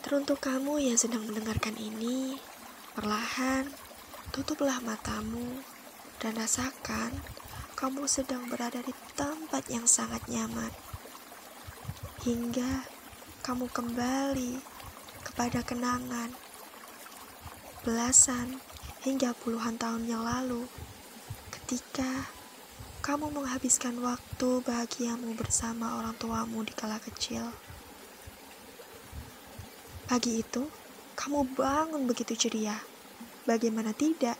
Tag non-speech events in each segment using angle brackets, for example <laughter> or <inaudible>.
Teruntuk kamu yang sedang mendengarkan ini, perlahan tutuplah matamu dan rasakan kamu sedang berada di tempat yang sangat nyaman. Hingga kamu kembali kepada kenangan belasan hingga puluhan tahun yang lalu ketika kamu menghabiskan waktu bahagiamu bersama orang tuamu di kala kecil. Pagi itu, kamu bangun begitu ceria. Bagaimana tidak,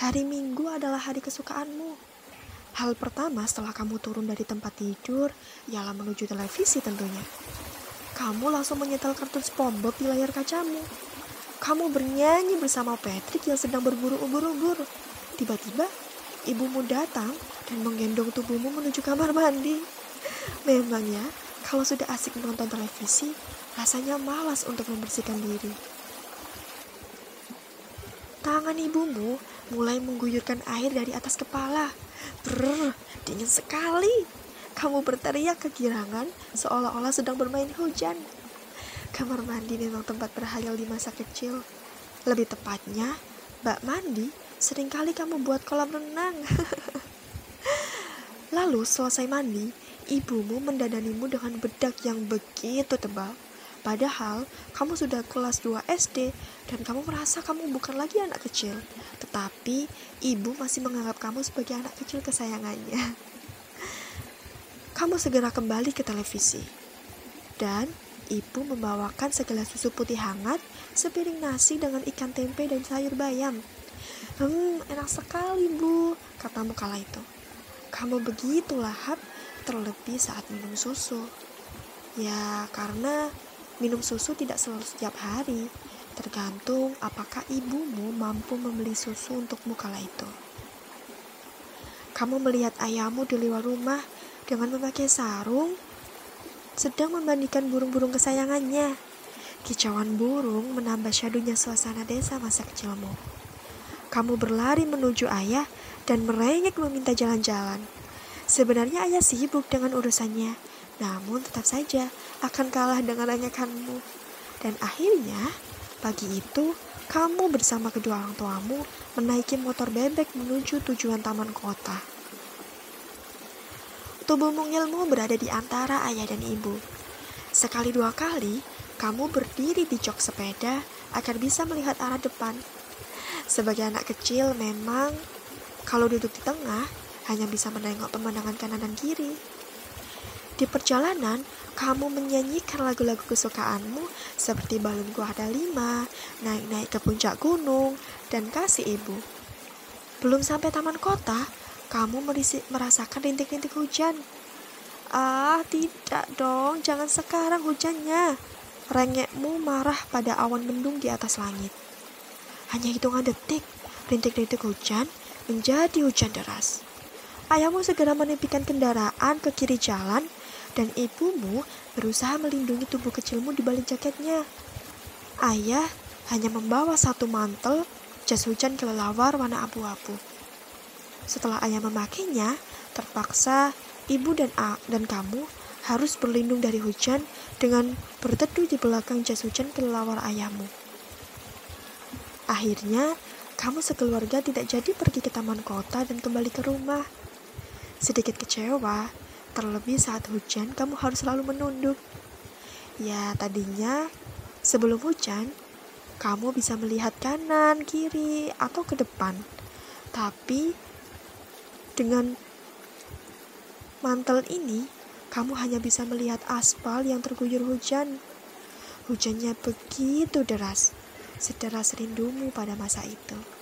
hari Minggu adalah hari kesukaanmu. Hal pertama setelah kamu turun dari tempat tidur ialah menuju televisi tentunya. Kamu langsung menyetel kartun SpongeBob di layar kacamu. Kamu bernyanyi bersama Patrick yang sedang berburu ubur-ubur. Tiba-tiba, ibumu datang dan menggendong tubuhmu menuju kamar mandi. Memang ya, kalau sudah asik menonton televisi, Rasanya malas untuk membersihkan diri. Tangan ibumu mulai mengguyurkan air dari atas kepala. Brr, dingin sekali. Kamu berteriak kegirangan seolah-olah sedang bermain hujan. Kamar mandi memang tempat berhayal di masa kecil. Lebih tepatnya, bak mandi sering kali kamu buat kolam renang. <laughs> Lalu selesai mandi, ibumu mendadanimu dengan bedak yang begitu tebal. Padahal kamu sudah kelas 2 SD dan kamu merasa kamu bukan lagi anak kecil, tetapi ibu masih menganggap kamu sebagai anak kecil kesayangannya. Kamu segera kembali ke televisi. Dan ibu membawakan segelas susu putih hangat, sepiring nasi dengan ikan tempe dan sayur bayam. Hmm, enak sekali, Bu, katamu kala itu. Kamu begitu lahap, terlebih saat minum susu. Ya, karena Minum susu tidak selalu setiap hari, tergantung apakah ibumu mampu membeli susu untukmu kala itu. Kamu melihat ayahmu di luar rumah dengan memakai sarung, sedang memandikan burung-burung kesayangannya. Kicauan burung menambah syadunya suasana desa masa kecilmu. Kamu berlari menuju ayah dan merengek meminta jalan-jalan. Sebenarnya ayah sibuk dengan urusannya, namun tetap saja akan kalah dengan ranyakanmu. Dan akhirnya, pagi itu kamu bersama kedua orang tuamu menaiki motor bebek menuju tujuan taman kota. Tubuh mungilmu berada di antara ayah dan ibu. Sekali dua kali, kamu berdiri di jok sepeda agar bisa melihat arah depan. Sebagai anak kecil memang kalau duduk di tengah hanya bisa menengok pemandangan kanan dan kiri. Di perjalanan, kamu menyanyikan lagu-lagu kesukaanmu seperti Balonku Ada Lima, Naik-naik ke puncak gunung, dan Kasih Ibu. Belum sampai taman kota, kamu merasakan rintik-rintik hujan. Ah, tidak dong, jangan sekarang hujannya. Rengekmu marah pada awan mendung di atas langit. Hanya hitungan detik, rintik-rintik hujan menjadi hujan deras. Ayahmu segera menepikan kendaraan ke kiri jalan dan ibumu berusaha melindungi tubuh kecilmu di balik jaketnya. Ayah hanya membawa satu mantel jas hujan kelelawar warna abu-abu. Setelah ayah memakainya, terpaksa ibu dan A dan kamu harus berlindung dari hujan dengan berteduh di belakang jas hujan kelelawar ayahmu. Akhirnya, kamu sekeluarga tidak jadi pergi ke taman kota dan kembali ke rumah. Sedikit kecewa, Terlebih saat hujan, kamu harus selalu menunduk. Ya, tadinya sebelum hujan, kamu bisa melihat kanan, kiri, atau ke depan. Tapi dengan mantel ini, kamu hanya bisa melihat aspal yang terguyur hujan. Hujannya begitu deras, sederas rindumu pada masa itu.